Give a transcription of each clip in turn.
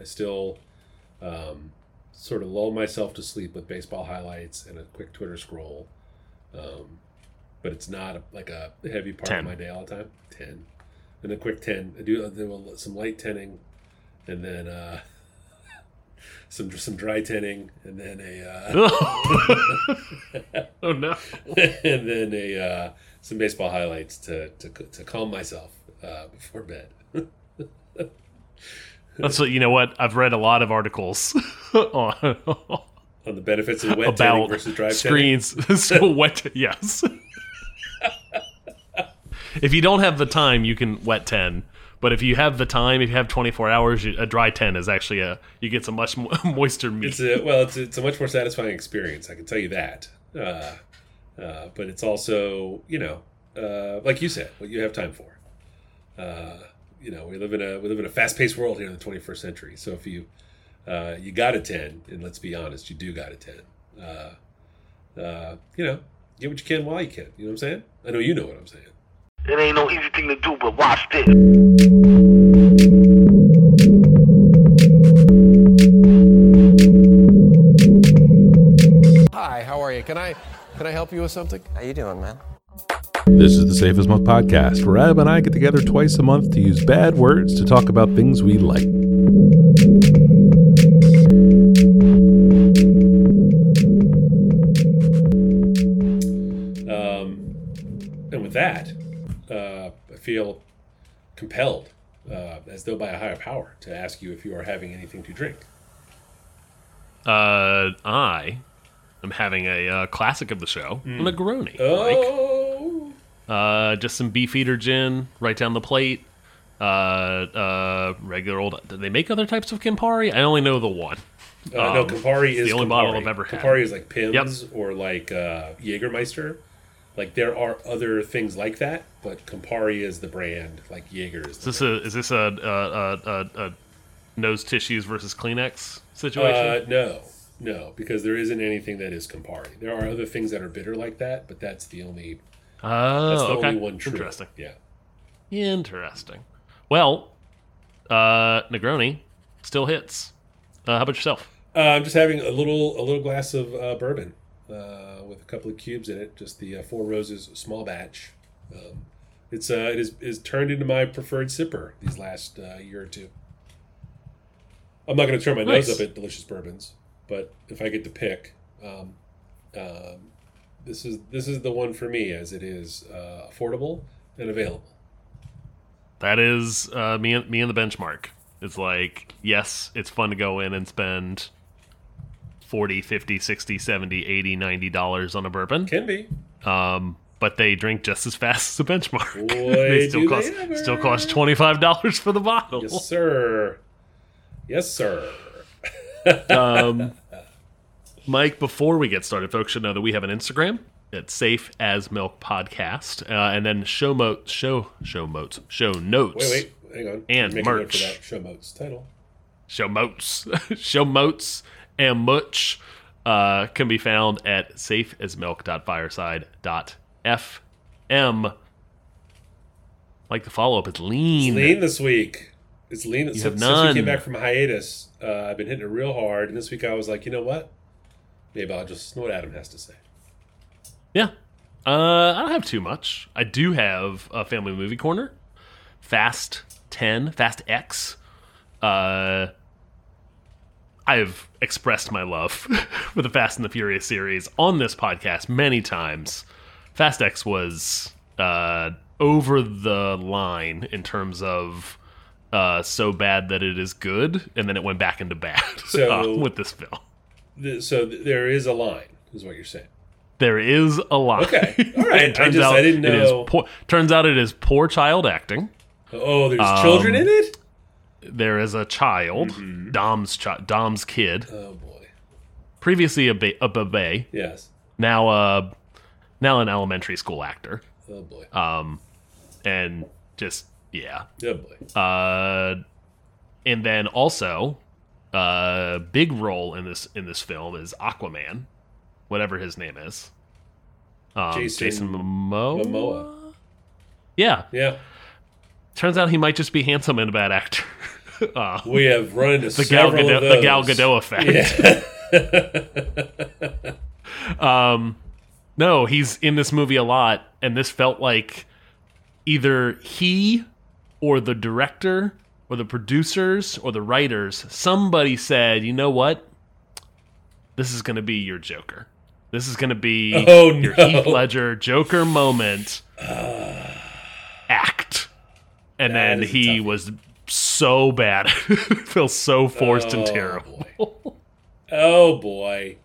I still um, sort of lull myself to sleep with baseball highlights and a quick Twitter scroll. Um, but it's not a, like a heavy part 10. of my day all the time. Ten, and a quick ten. I do, I do some light tinning, and then uh, some some dry tinning, and then a uh, oh no. and then a uh, some baseball highlights to to, to calm myself uh, before bed. That's what you know. What I've read a lot of articles on On the benefits of wet about versus dry screens. so wet, yes. if you don't have the time, you can wet ten. But if you have the time, if you have 24 hours, you- a dry 10 is actually a you get some much mo- moister meat. It's a well, it's it's a much more satisfying experience. I can tell you that. Uh, uh, but it's also you know uh, like you said, what you have time for. You know, we live in a we live in a fast paced world here in the 21st century. So if you uh, you got a 10, and let's be honest, you do got a 10. Uh, uh, you know, get what you can while you can. You know what I'm saying? I know you know what I'm saying. It ain't no easy thing to do, but watch this. Hi, how are you? Can I can I help you with something? How you doing, man? This is the Safe as Milk podcast, where Ab and I get together twice a month to use bad words to talk about things we like. Um, and with that, uh, I feel compelled, uh, as though by a higher power, to ask you if you are having anything to drink. Uh, I am having a uh, classic of the show, a Negroni. Mike. Oh, Uh, just some beefeater gin right down the plate. Uh, uh, regular old. Do they make other types of Campari? I only know the one. uh, no, Um, Campari is the only Campari. bottle I've ever had. Campari is like Pimm's or like uh, Jägermeister. Like there are other things like that, but Campari is the brand. Like Jaeger is. Is this a is this a, a, a, a nose tissues versus Kleenex situation? Uh, no, no, because there isn't anything that is Campari. There are other things that are bitter like that, but that's the only. Oh, That's the okay. only one true. Interesting. Yeah. Interesting. Well, uh, Negroni still hits. Uh, how about yourself? Uh, I'm just having a little a little glass of uh, bourbon uh, with a couple of cubes in it. Just the uh, Four Roses small batch. Um, it's uh, it is is turned into my preferred sipper these last uh, year or two. I'm not going to turn my Nice. nose up at delicious bourbons, but if I get to pick, um, um, this is this is the one for me as it is uh, affordable and available. That is uh, me and me and the benchmark. It's like, yes, it's fun to go in and spend 40, 50, 60, 70, 80, 90 dollars on a bourbon. Can be. Um, but they drink just as fast as the benchmark. Boy, they still cost they still cost twenty five dollars for the bottle. Yes, sir. Yes, sir. um, Mike, before we get started, folks should know that we have an Instagram. It's Safe as Milk Podcast, uh, and then show mo- show show motes show notes. Wait, wait, hang on. And Make merch. for that show motes title. show motes show motes and much uh, can be found at safeasmilk.fireside.fm like the follow-up it's lean, It's lean this week. It's lean. You since, have since we came back from hiatus, uh, I've been hitting it real hard. And this week I was like, you know what? Maybe I'll just know what Adam has to say. yeah. Uh, i don't have too much. I do have a family movie corner. Fast 10 fast x. Uh, i've expressed my love for the fast and the furious series on this podcast many times. Fast x was uh, over the line in terms of uh, so bad that it is good and then it went back into bad So- uh, with this film Th- So th- there is a line, is what you're saying. There is a line. Okay. All right. turns I just- out I didn't it is know. poor, turns out it is poor child acting. Oh, there's Um, children in it. There is a child, Mm-hmm. Dom's chi- Dom's kid, Oh boy. previously a, ba- a babe, Yes. now uh now an elementary school actor, Oh boy. um, and just yeah. oh boy. Uh, and then also, uh, big role in this in this film is Aquaman, whatever his name is. Um, Jason Jason, Momoa. Momoa. Yeah, Yeah. Turns out he might just be handsome and a bad actor. uh, We have run into the Gal Gadot, the Gal. Gadot effect. um, no, he's in this movie a lot, and this felt like either he or the director or the producers or the writers, somebody said, you know what? This is going to be your Joker. This is going to be Oh, your no. Heath Ledger Joker moment act. And then he was so bad. Feels so forced and Oh, terrible. boy. Oh boy.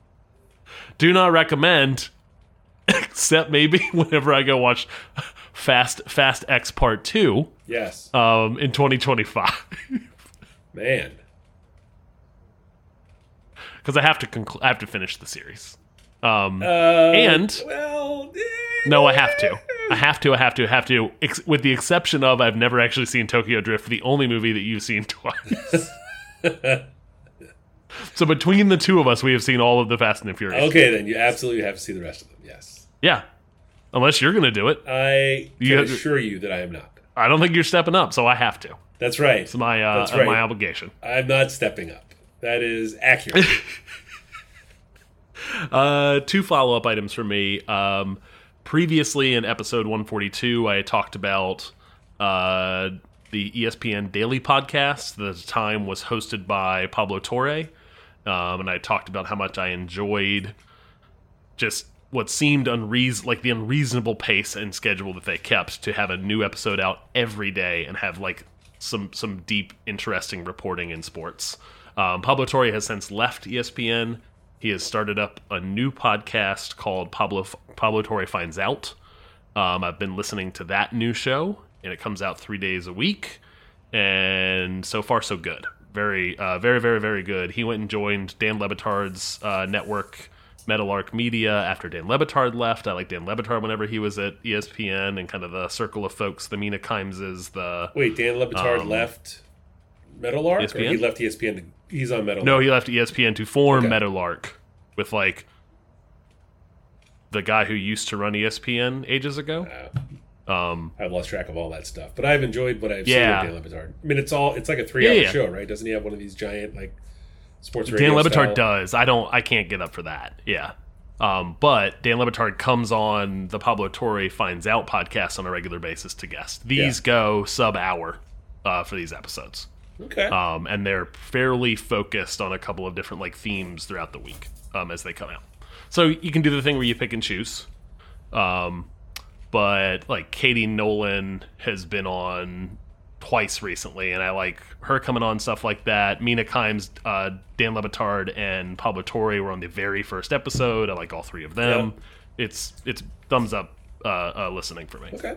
Do not recommend, except maybe whenever I go watch Fast Fast X Part Two Yes. um, in 2025, Man. because I have to conclu- I have to finish the series. Um, Uh, And- well, eh, no, I have to. I have to. I have to. I have to. Ex- with the exception of I've never actually seen Tokyo Drift, the only movie that you've seen twice. so between the two of us, we have seen all of the Fast and the Furious. Okay, then you absolutely have to see the rest of them. Yes. Yeah, unless you're going to do it, I can You have to- assure you that I am not. I don't think you're stepping up, so I have to. That's right. It's my uh, That's right. my obligation. I'm not stepping up. That is accurate. Uh, two follow up items for me. Um, previously in episode 142, I talked about uh, the ESPN Daily podcast that at the time was hosted by Pablo Torre. Um, and I talked about how much I enjoyed just what seemed unreas like the unreasonable pace and schedule that they kept to have a new episode out every day and have like some some deep interesting reporting in sports. Um, Pablo Torre has since left ESPN. He has started up a new podcast called Pablo Pablo Torre Finds Out. Um, I've been listening to that new show, and it comes out three days a week, and so far so good. Very, uh, very, very, very good. He went and joined Dan Le Batard's uh, network, Meadowlark Media, after Dan Le Batard left. I like Dan Le Batard whenever he was at ESPN, and kind of the circle of folks, the Mina Kimeses, the Wait, Dan Le Batard Um, left Meadowlark? Or ESPN? he left ESPN? To, he's on Meadowlark. No, he left ESPN to form Okay. Metalark with like the guy who used to run ESPN ages ago. Um, I've lost track of all that stuff, but I've enjoyed what I've Yeah. seen of Dan Le Batard. I mean, it's all it's like a three-hour Yeah, yeah. show, right? Doesn't he have one of these giant like sports Dan radio Le Batard does. I don't. I can't get up for that. Yeah. Um, but Dan Le Batard comes on the Pablo Torre Finds Out podcast on a regular basis to guest. These Yeah. go sub hour uh, for these episodes. Okay. um, and they're fairly focused on a couple of different like themes throughout the week um, as they come out. So you can do the thing where you pick and choose. Um, but like Katie Nolan has been on twice recently, and I like her coming on stuff like that. Mina Kimes, uh, Dan Le Batard, and Pablo Torre were on the very first episode. I like all three of them. It's it's thumbs up uh, uh, listening for me. okay.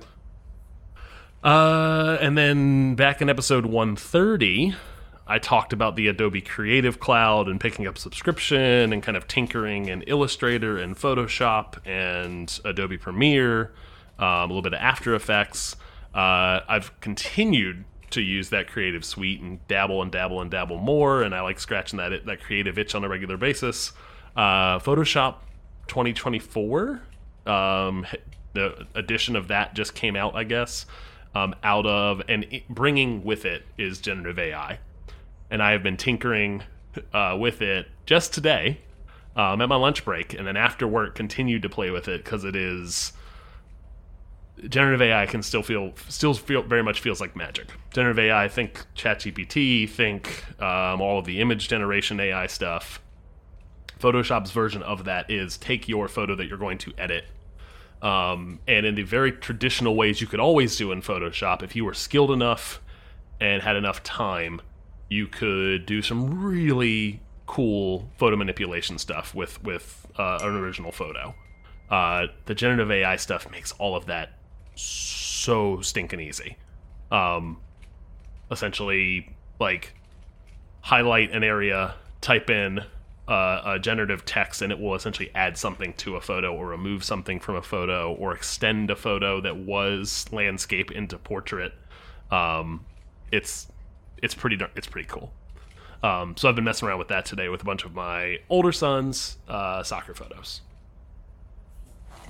Uh, and then back in episode 130, I talked about the Adobe Creative Cloud and picking up subscription and kind of tinkering in Illustrator and Photoshop and Adobe Premiere, um, a little bit of After Effects. Uh, I've continued to use that creative suite and dabble and dabble and dabble more, and I like scratching that that creative itch on a regular basis. Uh, Photoshop 2024, um, the edition of that just came out, I guess. Um, out of and bringing with it is generative AI, and I have been tinkering uh, with it just today um, at my lunch break, and then after work continued to play with it because it is generative AI can still feel still feel very much feels like magic. Generative AI, think ChatGPT, think um, all of the image generation AI stuff. Photoshop's version of that is take your photo that you're going to edit um, and in the very traditional ways you could always do in Photoshop, if you were skilled enough and had enough time, you could do some really cool photo manipulation stuff with with uh, an original photo. Uh, the generative AI stuff makes all of that so stinking easy. Um, essentially, like highlight an area, type in uh, a generative text, and it will essentially add something to a photo or remove something from a photo or extend a photo that was landscape into portrait. Um, it's it's pretty it's pretty cool. Um, so I've been messing around with that today with a bunch of my older sons' uh, soccer photos.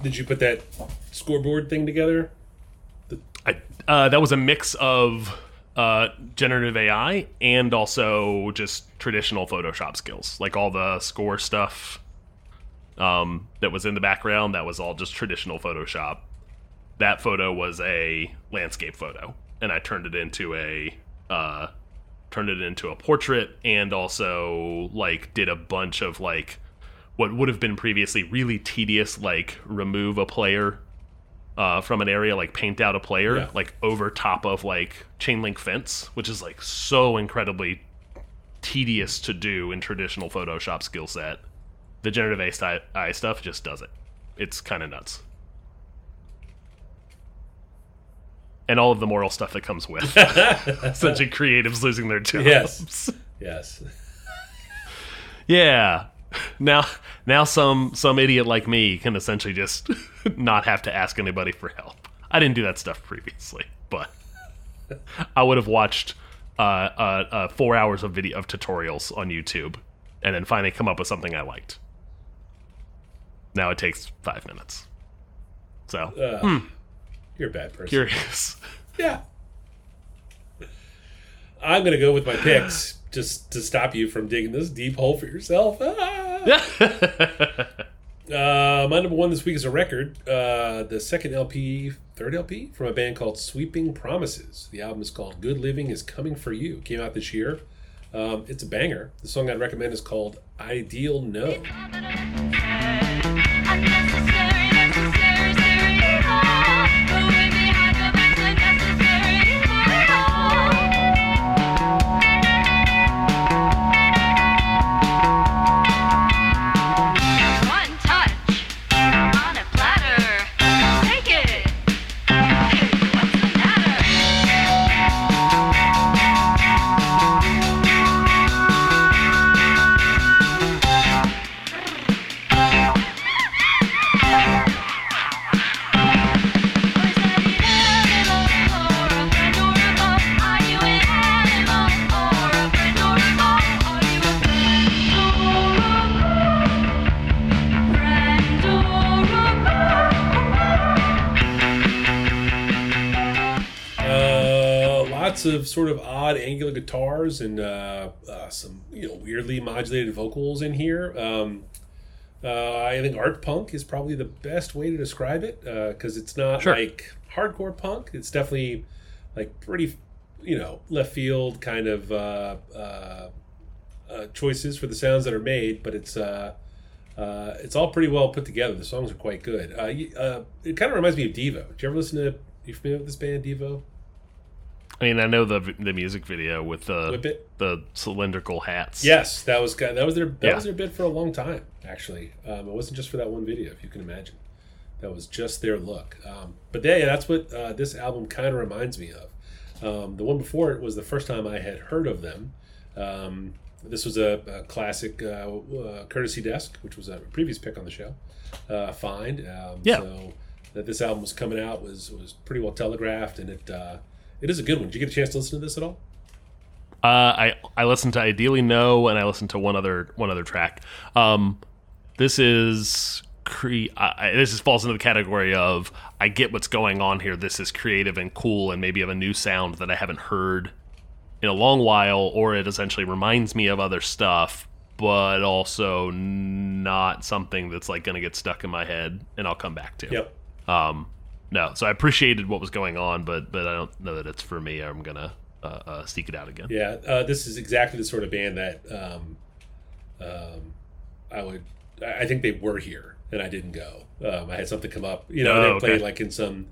Did you put that scoreboard thing together? I, uh, that was a mix of uh, generative AI and also just traditional Photoshop skills, like all the score stuff um, that was in the background. That was all just traditional Photoshop. That photo was a landscape photo, and I turned it into a uh, turned it into a portrait, and also like did a bunch of like what would have been previously really tedious, like remove a player uh, from an area, like paint out a player, Yeah. like over top of like chain link fence, which is like so incredibly tedious to do in traditional Photoshop skill set. The generative AI stuff just does it. It's kind of nuts. And all of the moral stuff that comes with essentially creatives losing their jobs. Yes. Yes. Yeah. Now now some some idiot like me can essentially just not have to ask anybody for help. I didn't do that stuff previously, but I would have watched uh, uh, uh, four hours of video of tutorials on YouTube and then finally come up with something I liked. Now it takes five minutes. So Uh, You're a bad person. curious. Yeah. I'm gonna go with my picks just to stop you from digging this deep hole for yourself. Ah! Uh, my number one this week is a record. Uh, the second LP, third LP from a band called Sweeping Promises. The album is called Good Living is Coming for You. Came out this year. Um, it's a banger. The song I'd recommend is called Ideal No. Lots of sort of odd angular guitars and uh, uh, some you know weirdly modulated vocals in here. Um, uh, I think art punk is probably the best way to describe it because it's not Sure. like hardcore punk. It's definitely like pretty you know left field kind of uh, uh, uh, choices for the sounds that are made, but it's. Uh, uh, it's all pretty well put together. The songs are quite good. Uh, uh, it kind of reminds me of Devo. Did you ever listen to? You familiar with this band, Devo? I mean, I know the the music video with the the cylindrical hats. Yes, that was that was their that Yeah. was their bid for a long time. Actually, um, it wasn't just for that one video, if you can imagine. That was just their look. Um, but yeah, that's what uh, this album kind of reminds me of. Um, the one before it was the first time I had heard of them. Um, this was a, a classic uh, uh, courtesy desk, which was a previous pick on the show. Uh, find. Um, Yeah. So that this album was coming out was was pretty well telegraphed, and it uh, it is a good one. Did you get a chance to listen to this at all? Uh, I I listened to Ideal No, and I listened to one other one other track. Um, this is cre- I, this is falls into the category of I get what's going on here. This is creative and cool, and maybe of a new sound that I haven't heard in a long while, or it essentially reminds me of other stuff, but also not something that's like going to get stuck in my head and I'll come back to. Yep. Um, no, so I appreciated what was going on, but but I don't know that it's for me. I'm gonna uh, uh, seek it out again. Yeah, uh, this is exactly the sort of band that um, um, I would. I think they were here, and I didn't go. Um, I had something come up. You know, Oh, they okay. played like in some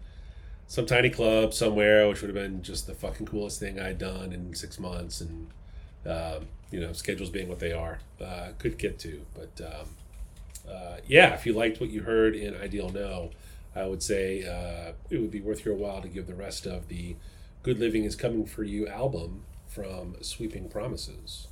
some tiny club somewhere, which would have been just the fucking coolest thing I'd done in six months, and um, you know, schedules being what they are, uh, could get to. But um, uh, yeah, if you liked what you heard in Ideal No, I would say uh, it would be worth your while to give the rest of the Good Living is Coming for You album from Sweeping Promises.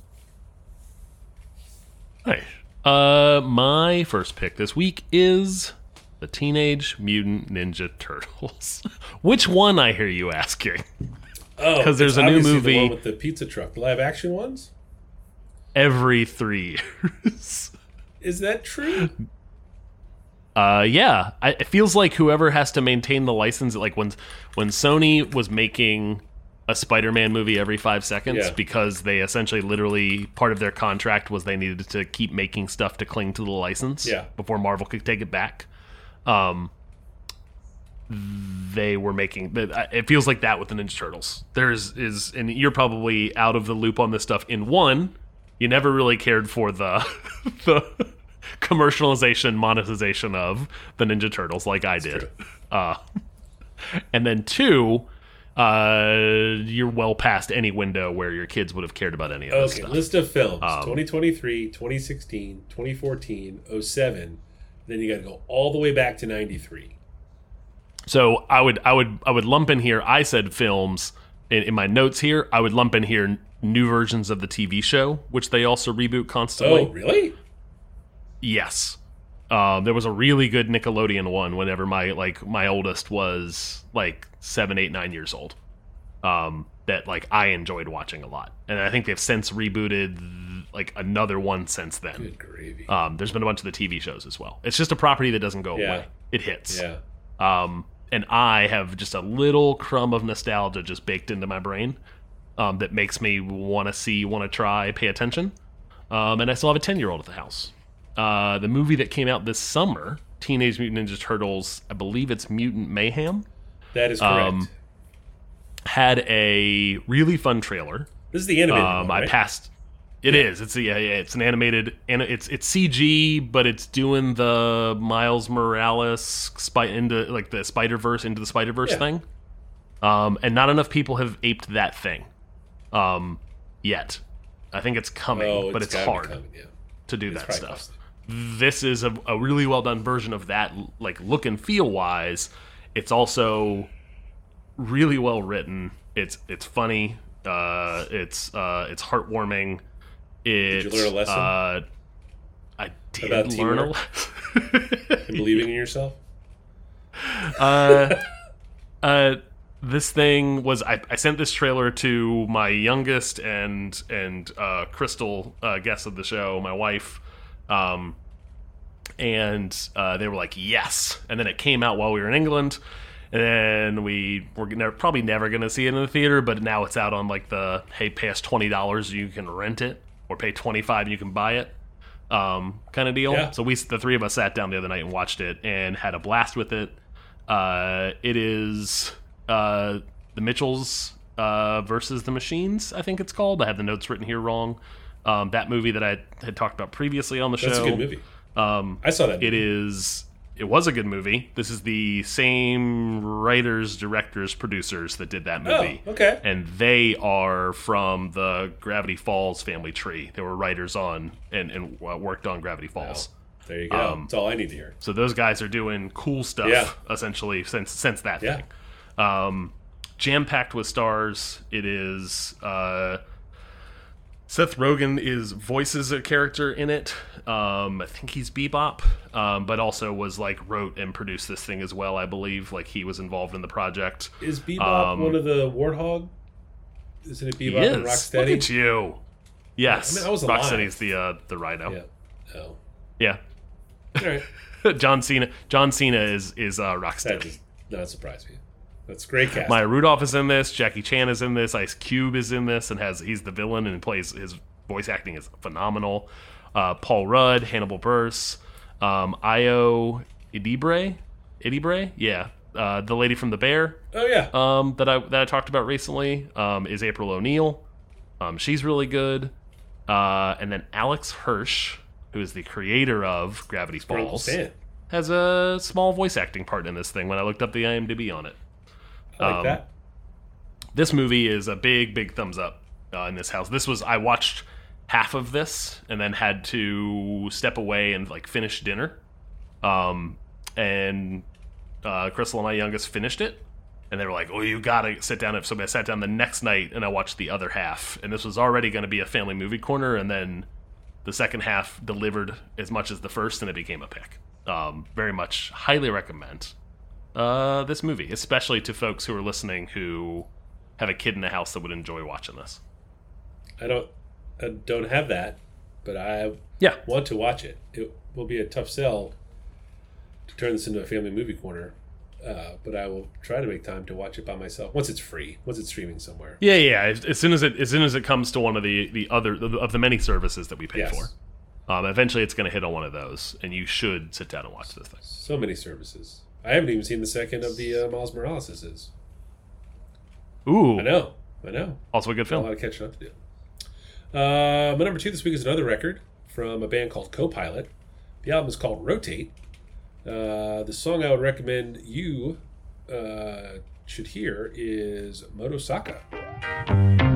Nice. Uh, my first pick this week is the Teenage Mutant Ninja Turtles. Which one? I hear you asking. Oh, because there's a new movie- the one with the pizza truck, the live action ones. Every three years. Is that true? Uh, yeah, I, it feels like whoever has to maintain the license, like when when Sony was making a Spider-Man movie every five seconds Yeah. because they essentially, literally, part of their contract was they needed to keep making stuff to cling to the license Yeah. before Marvel could take it back. Um, they were making it feels like that with the Ninja Turtles. There's is and you're probably out of the loop on this stuff. In one, you never really cared for the the commercialization monetization of the Ninja Turtles like I did. Uh, and then two, uh, you're well past any window where your kids would have cared about any of this stuff. list of films Um, 2023, 2016, 2014, 07. Then you got to go all the way back to 93. So I would I would I would lump in here. I said films in, in my notes here. I would lump in here new versions of the TV show, which they also reboot constantly. Oh, really? Yes. Um, there was a really good Nickelodeon one whenever my like my oldest was like seven, eight, nine years old. Um, that like I enjoyed watching a lot, and I think they've since rebooted like another one since then. Good gravy. Um, there's been a bunch of the TV shows as well. It's just a property that doesn't go Yeah. away. It hits. yeah. Um, and I have just a little crumb of nostalgia just baked into my brain um, that makes me want to see, want to try, pay attention. Um, and I still have a 10 year old at the house. Uh, the movie that came out this summer, Teenage Mutant Ninja Turtles, I believe it's Mutant Mayhem, That is correct. um, had a really fun trailer. this is the animated Um, one, I right? passed. It is. It's yeah, yeah. It's an animated, and it's it's CG, but it's doing the Miles Morales spy into like the Spider Verse into the Spider Verse Yeah. thing. Um, and not enough people have aped that thing, um, yet. I think it's coming, Oh, but it's gotta be hard coming, yeah. to do It's that stuff. costly. This is a, a really well done version of that, like look and feel wise. It's also really well written. It's it's funny. Uh, it's uh, it's heartwarming. It, you learn a lesson? Uh, I did About learn a lesson. Believing in yourself? uh, uh, this thing was I, I sent this trailer to my youngest and and uh, Crystal uh, guest of the show, my wife, um, and uh, they were like yes, and then it came out while we were in England. And then we were gonna, probably never going to see it in the theater, but now it's out on like the hey, pay us twenty dollars, you can rent it, or pay twenty five, you can buy it, um, kind of deal. Yeah. So we, the three of us, sat down the other night and watched it and had a blast with it. Uh, it is uh, the Mitchells uh, versus the Machines. I think it's called. I have the notes written here wrong. Um, that movie that I had talked about previously on the That's show. a good movie. Um, I saw that. It is. It was a good movie. This is the same writers, directors, producers that did that movie. Oh, okay. And they are from the Gravity Falls family tree. They were writers on and, and uh, worked on Gravity Falls. There you go. um, That's all I need to hear. So those guys are doing cool stuff Yeah. essentially since since that Yeah. thing. Um, Jam packed with stars. It is uh, Seth Rogen is voices a character in it. Um, I think he's Bebop, um, but also was like wrote and produced this thing as well. I believe like he was involved in the project. Is Bebop um, one of the Warthog? Isn't it He Bebop is. and Look Rocksteady? at you. Yes, I mean, I was alive. Rocksteady's the uh, the Rhino. Yeah. Oh. Yeah. All right. John Cena. John Cena is is uh, That Rocksteady. does not surprise me. That's great cast. Maya Rudolph is in this. Jackie Chan is in this. Ice Cube is in this, and has he's the villain and plays his voice acting is phenomenal. Uh, Paul Rudd, Hannibal Buress, um, Ayo Edebiri, Edebiri, yeah, uh, the lady from The Bear oh yeah. um, that I that I talked about recently um, is April O'Neil. Um, she's really good. Uh, and then Alex Hirsch, who is the creator of Gravity Falls, has a small voice acting part in this thing. When I looked up the IMDb on it I like um, that. this movie is a big big thumbs up uh, in this house. This was i watched half of this and then had to step away and like finish dinner. Um and uh crystal and my youngest finished it. And they were like oh you gotta sit down. So i sat down the next night and i watched the other half. And this was already going to be a family movie corner. And then the second half delivered as much as the first and it became a pick. Um very much highly recommend uh, this movie, especially to folks who are listening who have a kid in the house that would enjoy watching this. I don't. I don't have that, but I Yeah, want to watch it. It will be a tough sell to turn this into a family movie corner. uh, but I will try to make time to watch it by myself once it's free, once it's streaming somewhere. Yeah, yeah. As, as soon as it as soon as it comes to one of the the other of the many services that we pay Yes. for, um, eventually it's going to hit on one of those, and you should sit down and watch this thing. So many services. I haven't even seen the second of the uh, Miles Morales. Is Ooh, I know, I know. also a good film. A lot of catching up to do. Uh, my number two this week is another record from a band called Copilot. The album is called Rotate. Uh, the song I would recommend you uh, should hear is Motosaka.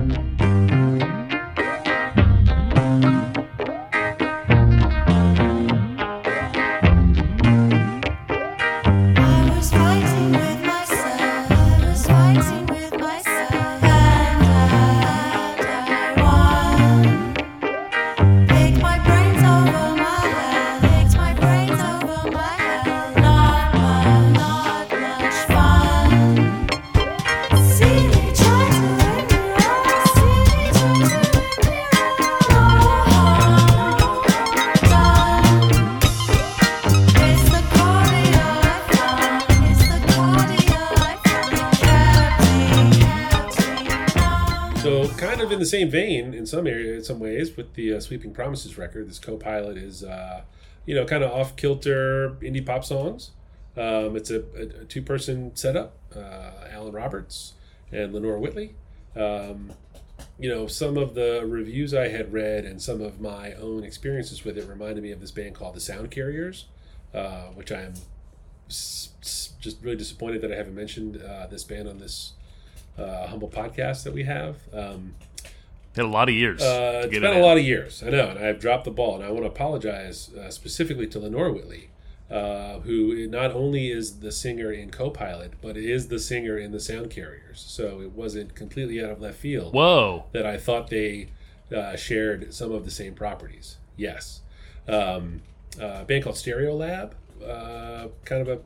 Same vein in some area, in some ways, with the uh, Sweeping Promises record, this co-pilot is, uh, you know, kind of off kilter indie pop songs. Um, it's a, a, a two-person setup: uh, Alan Roberts and Leonore Wheatley. Um, you know, some of the reviews I had read and some of my own experiences with it reminded me of this band called the Sound Carriers, uh, which I am s- s- just really disappointed that I haven't mentioned uh, this band on this uh, humble podcast that we have. Um, Had a lot of years. uh, it's been it a lot of years, I know, and I've dropped the ball, and I want to apologize uh, specifically to Leonore Wheatley, uh, who not only is the singer in Copilot, but is the singer in the Sound Carriers. So it wasn't completely out of left field Whoa. that I thought they uh, shared some of the same properties. Yes. Um, uh, a band called Stereo Lab, uh, kind of a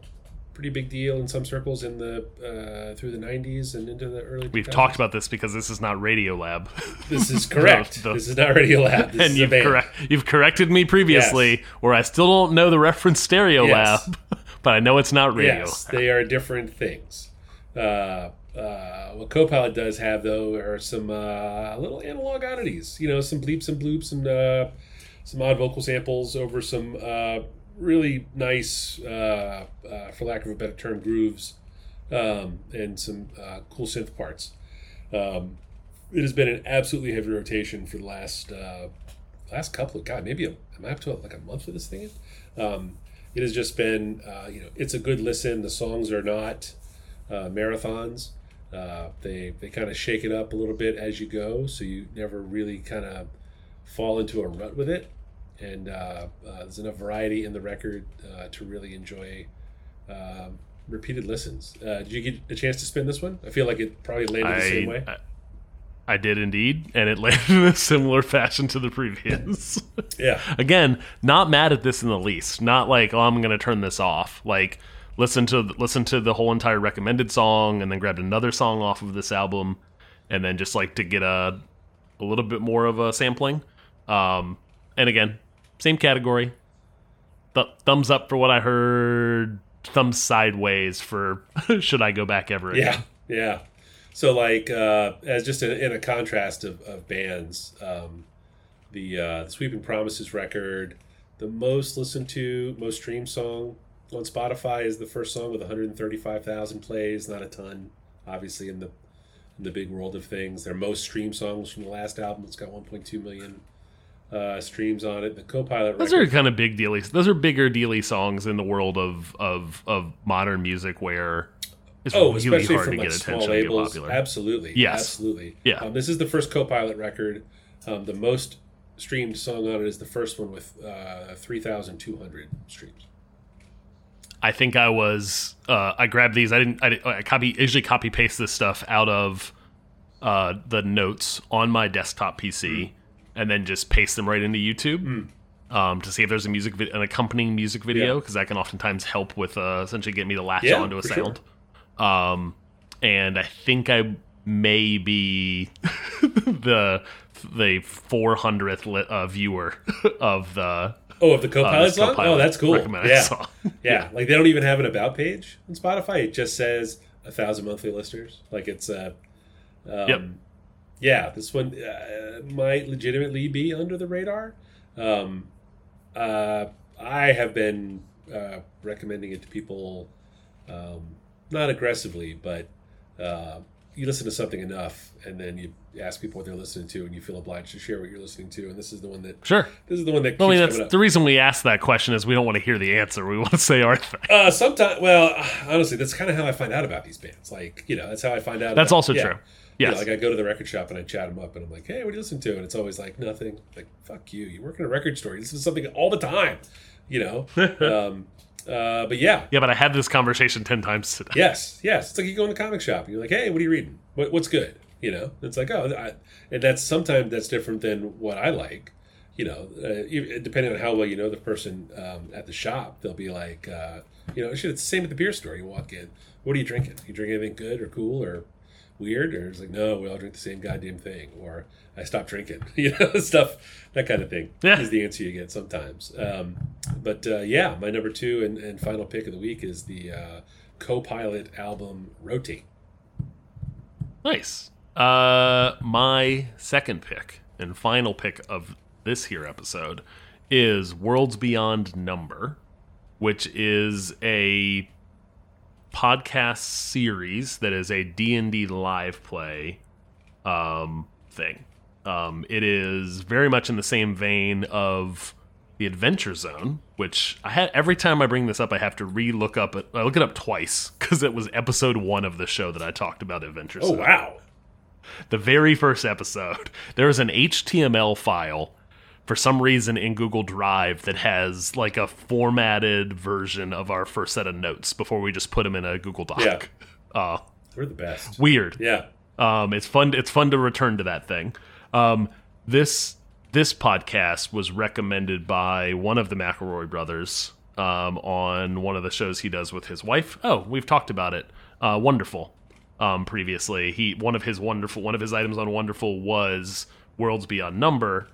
pretty big deal in some circles in the uh, through the 90s and into the early We've talked about this because this is not Radio Lab. This is correct. The- this is not Radio Lab. This and is you've, correct, you've corrected me previously Yes. where I still don't know the reference Stereo Yes. Lab, but I know it's not Radio Yes, Lab. they are different things. Uh, uh, what Copilot does have, though, are some uh, little analog oddities. You know, some bleeps and bloops and uh, some odd vocal samples over some uh, really nice, uh, uh, for lack of a better term, grooves um, and some uh, cool synth parts. Um, it has been an absolutely heavy rotation for the last uh, last couple of God, maybe a, am I up to like a month of this thing? Um, it has just been uh, you know it's a good listen. The songs are not uh, marathons. Uh, they they kind of shake it up a little bit as you go, so you never really kind of fall into a rut with it. And uh, uh, there's enough variety in the record uh, to really enjoy um, repeated listens. Uh, did you get a chance to spin this one? I feel like it probably landed the same way. I, I, I did indeed, and it landed in a similar fashion to the previous. yeah, Again, not mad at this in the least. Not like, oh, I'm going to turn this off. Like, listen to listen to the whole entire recommended song, and then grabbed another song off of this album, and then just like to get a a little bit more of a sampling. Um, and again, same category. Th- thumbs up for what I heard. Thumbs sideways for should I go back ever again. Yeah, yeah. So like uh, as just a, in a contrast of, of bands, um, the uh, the Sweeping Promises record, the most listened to, most streamed song on Spotify is the first song with 135,000 plays. Not a ton, obviously in the in the big world of things. Their most streamed song was from the last album. It's got 1.2 million uh, streams on it. The Copilot Those record, Those are kind of big dealy. Those are bigger dealy songs in the world of of, of modern music where it's Oh, really especially hard from to like get small attention and get labels. Absolutely. Yes. Absolutely. Yeah. Um, this is the first Copilot record. Um, the most streamed song on it is the first one with uh, 3,200 streams. I think I was uh, I grabbed these. I didn't. I, I copy usually copy paste this stuff out of uh, the notes on my desktop PC, Hmm. And then just paste them right into YouTube. Um, to see if there's a music an accompanying music video Yeah. because that can oftentimes help with uh, essentially get me to latch Yeah, onto a for sure. sound. Um, and I think I may be the the 400th uh, viewer of the Oh, of the co-pilot this song? Co-Pilot oh, that's cool. recommended Yeah. yeah, like they don't even have an about page on Spotify. It just says a thousand monthly listeners. Like it's uh, um, Yep. Yeah, this one uh, might legitimately be under the radar. Um, uh, I have been uh, recommending it to people, um, not aggressively, but uh, you listen to something enough, and then you ask people what they're listening to, and you feel obliged to share what you're listening to. And this is the one that Sure. this is the one that Well, I mean, that's the reason we ask that question is we don't want to hear the answer. We want to say our thing. Uh, sometimes, well, honestly, that's kind of how I find out about these bands. Like, you know, that's how I find out. That's about- also yeah. true. You know, like I go to the record shop and I chat them up, and I'm like, "Hey, what do you listen to?" And it's always like nothing. Like, fuck you. You work in a record store. This is something all the time. You know. um, uh, but yeah, yeah, but I had this conversation 10 times today. yes, yes. It's like you go in the comic shop and you're like, "Hey, what are you reading? What, what's good?" You know. It's like, oh, I, and that's sometimes that's different than what I like. You know, uh, depending on how well you know the person um, at the shop, they'll be like, uh, you know, shit. It's the same at the beer store. You walk in, what are you drinking? You drink anything good or cool or weird? Or it's like, no, we all drink the same goddamn thing. Or I stopped drinking. You know, stuff that kind of thing Yeah. is the answer you get sometimes. Um, but uh, yeah, my number two and, and final pick of the week is the uh, co-pilot album Rotate. Nice. Uh, my second pick and final pick of this here episode is Worlds Beyond Number, which is a podcast series that is a D&D live play um, thing. Um, it is very much in the same vein of the Adventure Zone, which I had every time I bring this up, I have to re-look up it. I look it up twice because it was episode one of the show that I talked about Adventure Oh Zone wow! the very first episode, there is an HTML file for some reason in Google Drive that has like a formatted version of our first set of notes before we just put them in a Google Doc. Yeah. Uh, We're the best. weird. Yeah. Um, it's fun. It's fun to return to that thing. Um, this this podcast was recommended by one of the McElroy brothers um, on one of the shows he does with his wife. Oh, we've talked about it. Uh, wonderful. Um, previously, he one of his wonderful one of his items on Wonderful was Worlds Beyond Number,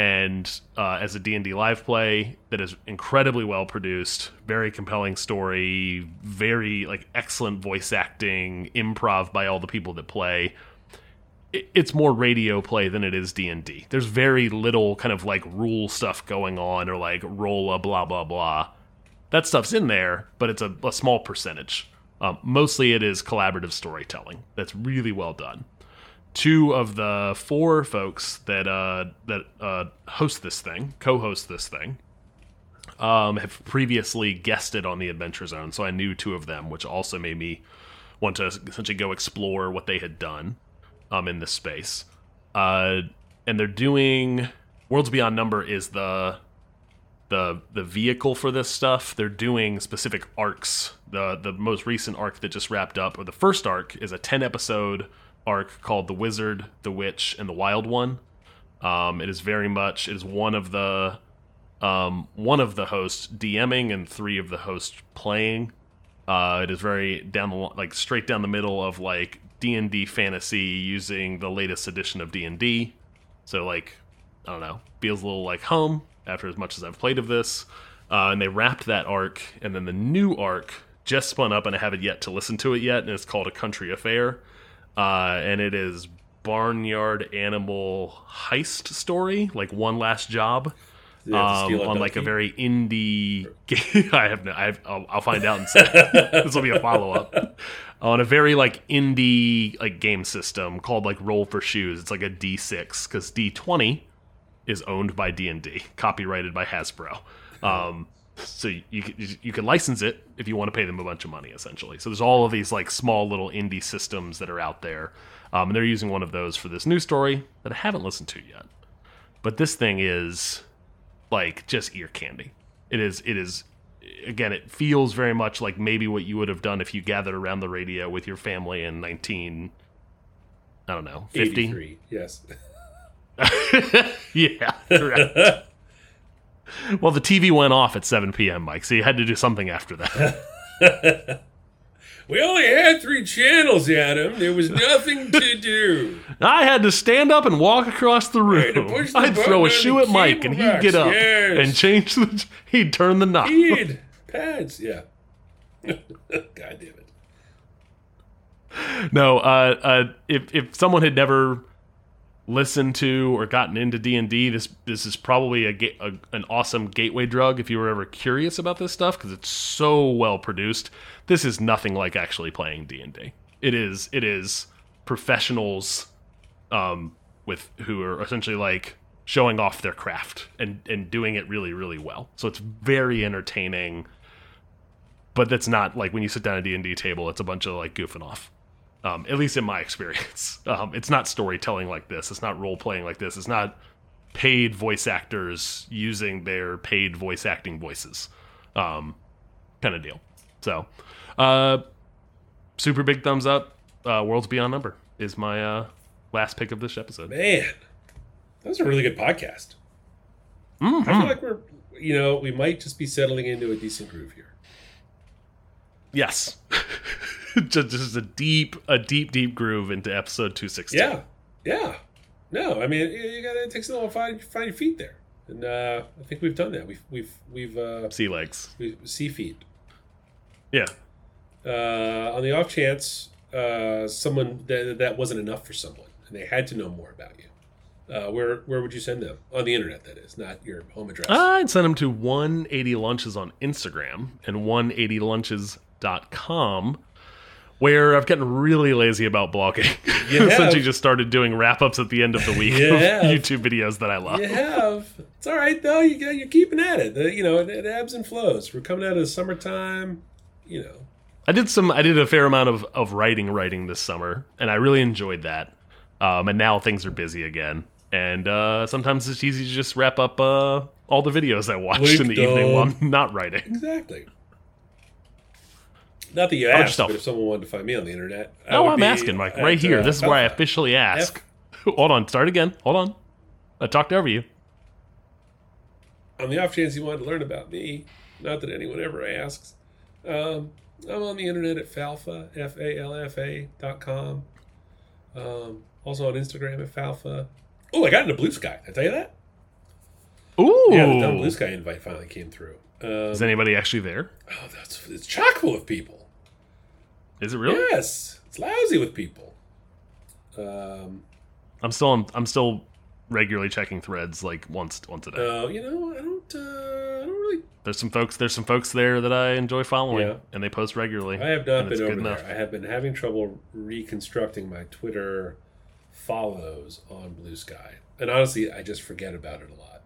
and uh, as a D&D live play that is incredibly well produced, very compelling story, very like excellent voice acting, improv by all the people that play. It's more radio play than it is D&D. There's very little kind of like rule stuff going on or like roll a blah blah blah. That stuff's in there, but it's a, a small percentage. Um, mostly it is collaborative storytelling that's really well done two of the four folks that uh, that uh, host this thing, co-host this thing, um, have previously guested on the Adventure Zone, so I knew two of them, which also made me want to essentially go explore what they had done um, in this space. Uh, and they're doing Worlds Beyond Number is the the the vehicle for this stuff. They're doing specific arcs. The the most recent arc that just wrapped up, or the first arc, is a ten episode arc called The Wizard, the Witch, and the Wild One. Um, it is very much it is one of the um, one of the hosts DMing and three of the hosts playing. Uh, it is very down the like straight down the middle of like D and D fantasy using the latest edition of D and D. So like I don't know, feels a little like home after as much as I've played of this. Uh, and they wrapped that arc, and then the new arc just spun up, and I haven't yet to listen to it yet. And it's called A Country Affair, uh, and it is barnyard animal heist story, like one last job. Um, on like a very indie game. I have no, I have, I'll, I'll find out and say this will be a follow up on a very like indie like game system called like Roll for Shoes. It's like a D6 because D20 is owned by D and D, copyrighted by Hasbro. Um, so you can, you can license it if you want to pay them a bunch of money, essentially. So there's all of these like small little indie systems that are out there, um, and they're using one of those for this new story that I haven't listened to yet. But this thing is like just ear candy. It is. It is. Again, it feels very much like maybe what you would have done if you gathered around the radio with your family in 19. I don't know, 50. 83. Yes. Yeah, correct. well, the TV went off at 7 p.m., Mike, so you had to do something after that. We only had three channels, Adam. There was nothing to do. I had to stand up and walk across the room. the I'd throw a shoe at Mike, and he'd get up yes. and change the. He'd turn the knob. Need pads, yeah. God damn it. No, uh, uh, if if someone had never listened to or gotten into D and D, this this is probably a, a an awesome gateway drug if you were ever curious about this stuff because it's so well produced. This is nothing like actually playing D and D. It is it is professionals, um, with who are essentially like showing off their craft and and doing it really really well. So it's very entertaining. But that's not like when you sit down at a D&D table, it's a bunch of like goofing off um, at least in my experience. Um, it's not storytelling like this. It's not role playing like this. It's not paid voice actors using their paid voice acting voices, um, kind of deal. So, uh, super big thumbs up. Uh, Worlds Beyond Number is my uh, last pick of this episode. Man, that was a really good podcast. Mm-hmm. I feel like we're, you know, we might just be settling into a decent groove here. Yes, just, just a deep, a deep, deep groove into episode two sixteen. Yeah, yeah. No, I mean, you- gotta it takes a little find find your feet there, and uh, I think we've done that. We've we've we've uh, sea legs. we sea feet. Yeah, Uh, on the off chance uh, someone that that wasn't enough for someone, and they had to know more about you, uh, where where would you send them on the internet? That is not your home address. I'd send them to 180 lunches on Instagram and 180lunches.com where I've gotten really lazy about blogging. since You. Essentially just started doing wrap ups at the end of the week You of have. YouTube videos that I love. You have. It's all right though. You got, you're keeping at it. The, you know, it, it ebbs and flows. We're coming out of the summertime. You know, I did some I did a fair amount of, of writing writing this summer and I really enjoyed that. Um, and now things are busy again. And uh, sometimes it's easy to just wrap up uh, all the videos I watched in the Link evening while. I'm not writing. exactly. Not that you asked, but if someone wanted to find me on the internet, No, I'm be asking, Mike. at, Right here. uh, This is where I officially ask. Hold on. Start again. Hold on. I talked over you. on the off chance you wanted to learn about me, not that anyone ever asks, um, I'm on the internet at falfa, F A L F A dot com. Um, also on Instagram at falfa. Oh, I got into Blue Sky. Did I tell you that? Ooh. Yeah, the dumb Blue Sky invite finally came through. Um, Is anybody actually there? oh, that's it's chock full of people. Is it really? Yes, it's lousy with people. Um, I'm still on, I'm still regularly checking threads like once once a day. uh, you know, I don't, uh, I don't really. there's some folks there's some folks there that I enjoy following Yeah. and they post regularly. I have not been over enough. there. I have been having trouble reconstructing my Twitter follows on Blue Sky, and honestly, I just forget about it a lot.